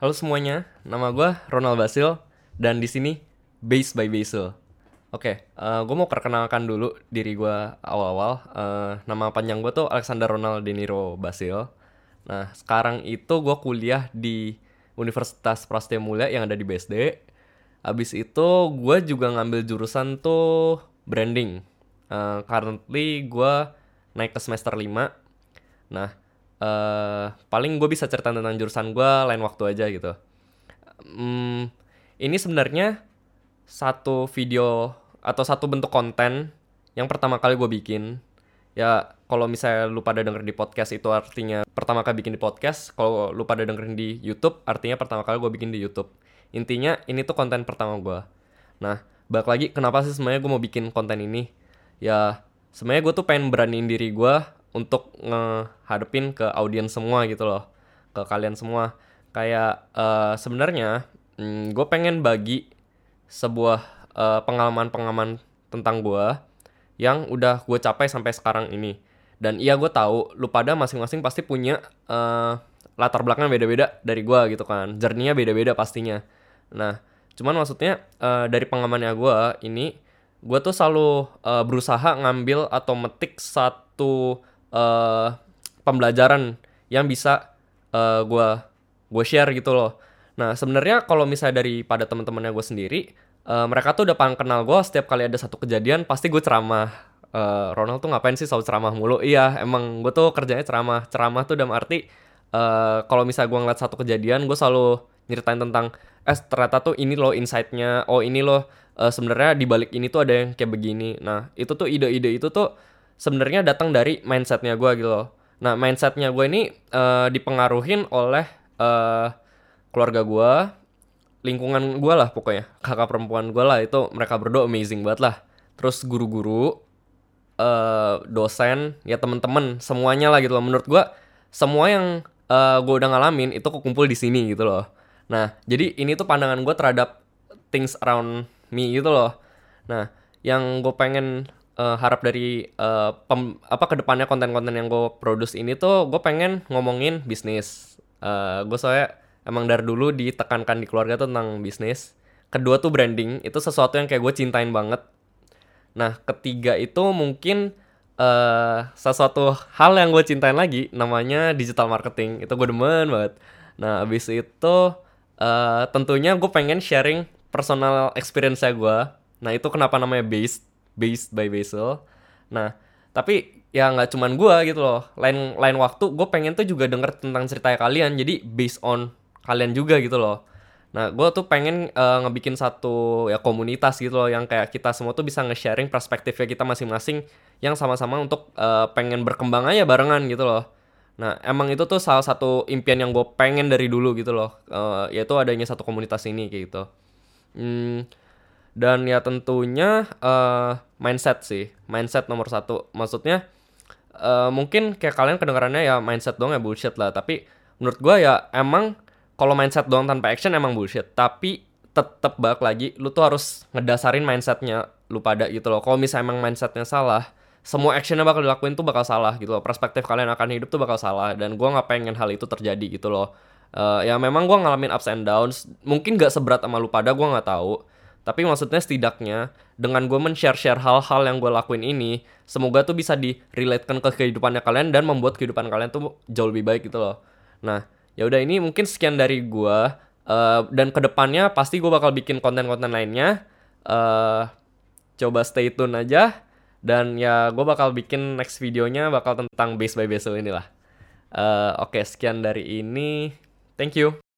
Halo semuanya, nama gue Ronald Basil dan di sini Base by Basil. Oke, okay, gue mau perkenalkan dulu diri gue awal-awal. Uh, nama panjang gue tuh Alexander Ronald Deniro Basil. Nah, sekarang itu gue kuliah di Universitas Prasetya Mulia yang ada di BSD. Abis itu gue juga ngambil jurusan tuh branding. Uh, currently gue naik ke semester 5. Nah, uh, paling gue bisa cerita tentang jurusan gue lain waktu aja gitu. Um, ini sebenarnya satu video atau satu bentuk konten yang pertama kali gue bikin. Ya kalau misalnya lu pada denger di podcast itu artinya pertama kali bikin di podcast. Kalau lu pada dengerin di YouTube artinya pertama kali gue bikin di YouTube. Intinya ini tuh konten pertama gue. Nah balik lagi kenapa sih sebenarnya gue mau bikin konten ini? Ya sebenarnya gue tuh pengen beraniin diri gue untuk ngehadepin ke audiens semua gitu loh ke kalian semua. Kayak uh, sebenarnya hmm, gue pengen bagi sebuah uh, pengalaman-pengalaman tentang gue yang udah gue capai sampai sekarang ini. Dan iya gue tahu lu pada masing-masing pasti punya uh, latar belakang beda-beda dari gue gitu kan. Jerninya beda-beda pastinya. Nah cuman maksudnya uh, dari pengalamannya gue ini gue tuh selalu uh, berusaha ngambil atau metik satu uh, pembelajaran yang bisa uh, eh, gue gue share gitu loh. Nah sebenarnya kalau misalnya daripada teman-temannya gue sendiri, uh, mereka tuh udah paling kenal gue. Setiap kali ada satu kejadian, pasti gue ceramah. Uh, Ronald tuh ngapain sih selalu ceramah mulu? Iya, emang gue tuh kerjanya ceramah. Ceramah tuh dalam arti uh, kalau misalnya gue ngeliat satu kejadian, gue selalu nyeritain tentang, eh ternyata tuh ini loh insightnya. Oh ini loh uh, sebenarnya di balik ini tuh ada yang kayak begini. Nah itu tuh ide-ide itu tuh sebenarnya datang dari mindsetnya gue gitu loh. Nah mindsetnya gue ini uh, dipengaruhin oleh uh, keluarga gue, lingkungan gue lah pokoknya, kakak perempuan gue lah itu mereka berdua amazing banget lah. Terus guru-guru, uh, dosen, ya temen-temen semuanya lah gitu loh. Menurut gue semua yang uh, gue udah ngalamin itu kekumpul di sini gitu loh. Nah jadi ini tuh pandangan gue terhadap things around me gitu loh. Nah yang gue pengen uh, harap dari uh, pem, apa ke depannya konten-konten yang gue produce ini tuh gue pengen ngomongin bisnis. Uh, gue soalnya emang dari dulu ditekankan di keluarga tuh tentang bisnis. Kedua tuh branding itu sesuatu yang kayak gue cintain banget. Nah ketiga itu mungkin uh, sesuatu hal yang gue cintain lagi namanya digital marketing itu gue demen banget. Nah abis itu uh, tentunya gue pengen sharing personal experience gue. Nah itu kenapa namanya based based by Basil. Nah, tapi ya nggak cuman gue gitu loh. Lain lain waktu gue pengen tuh juga denger tentang cerita kalian. Jadi based on kalian juga gitu loh. Nah, gue tuh pengen uh, ngebikin satu ya komunitas gitu loh yang kayak kita semua tuh bisa nge-sharing perspektifnya kita masing-masing yang sama-sama untuk uh, pengen berkembang aja barengan gitu loh. Nah, emang itu tuh salah satu impian yang gue pengen dari dulu gitu loh, uh, yaitu adanya satu komunitas ini kayak gitu. Hmm, dan ya tentunya uh, mindset sih mindset nomor satu. Maksudnya uh, mungkin kayak kalian kedengarannya ya mindset doang ya bullshit lah. Tapi menurut gue ya emang kalau mindset doang tanpa action emang bullshit. Tapi tetep balik lagi lu tuh harus ngedasarin mindsetnya lu pada gitu loh. Kalau misalnya emang mindsetnya salah semua actionnya bakal dilakuin tuh bakal salah gitu loh. Perspektif kalian akan hidup tuh bakal salah. Dan gue nggak pengen hal itu terjadi gitu loh. Uh, ya memang gue ngalamin ups and downs. Mungkin gak seberat sama lu pada gue nggak tahu tapi maksudnya setidaknya dengan gue men-share-share hal-hal yang gue lakuin ini, semoga tuh bisa di-relatekan ke kehidupannya kalian dan membuat kehidupan kalian tuh jauh lebih baik gitu loh. Nah, ya udah ini mungkin sekian dari gue uh, dan ke depannya pasti gue bakal bikin konten-konten lainnya. Uh, coba stay tune aja dan ya gue bakal bikin next videonya bakal tentang base by base inilah. Uh, Oke, okay, sekian dari ini. Thank you.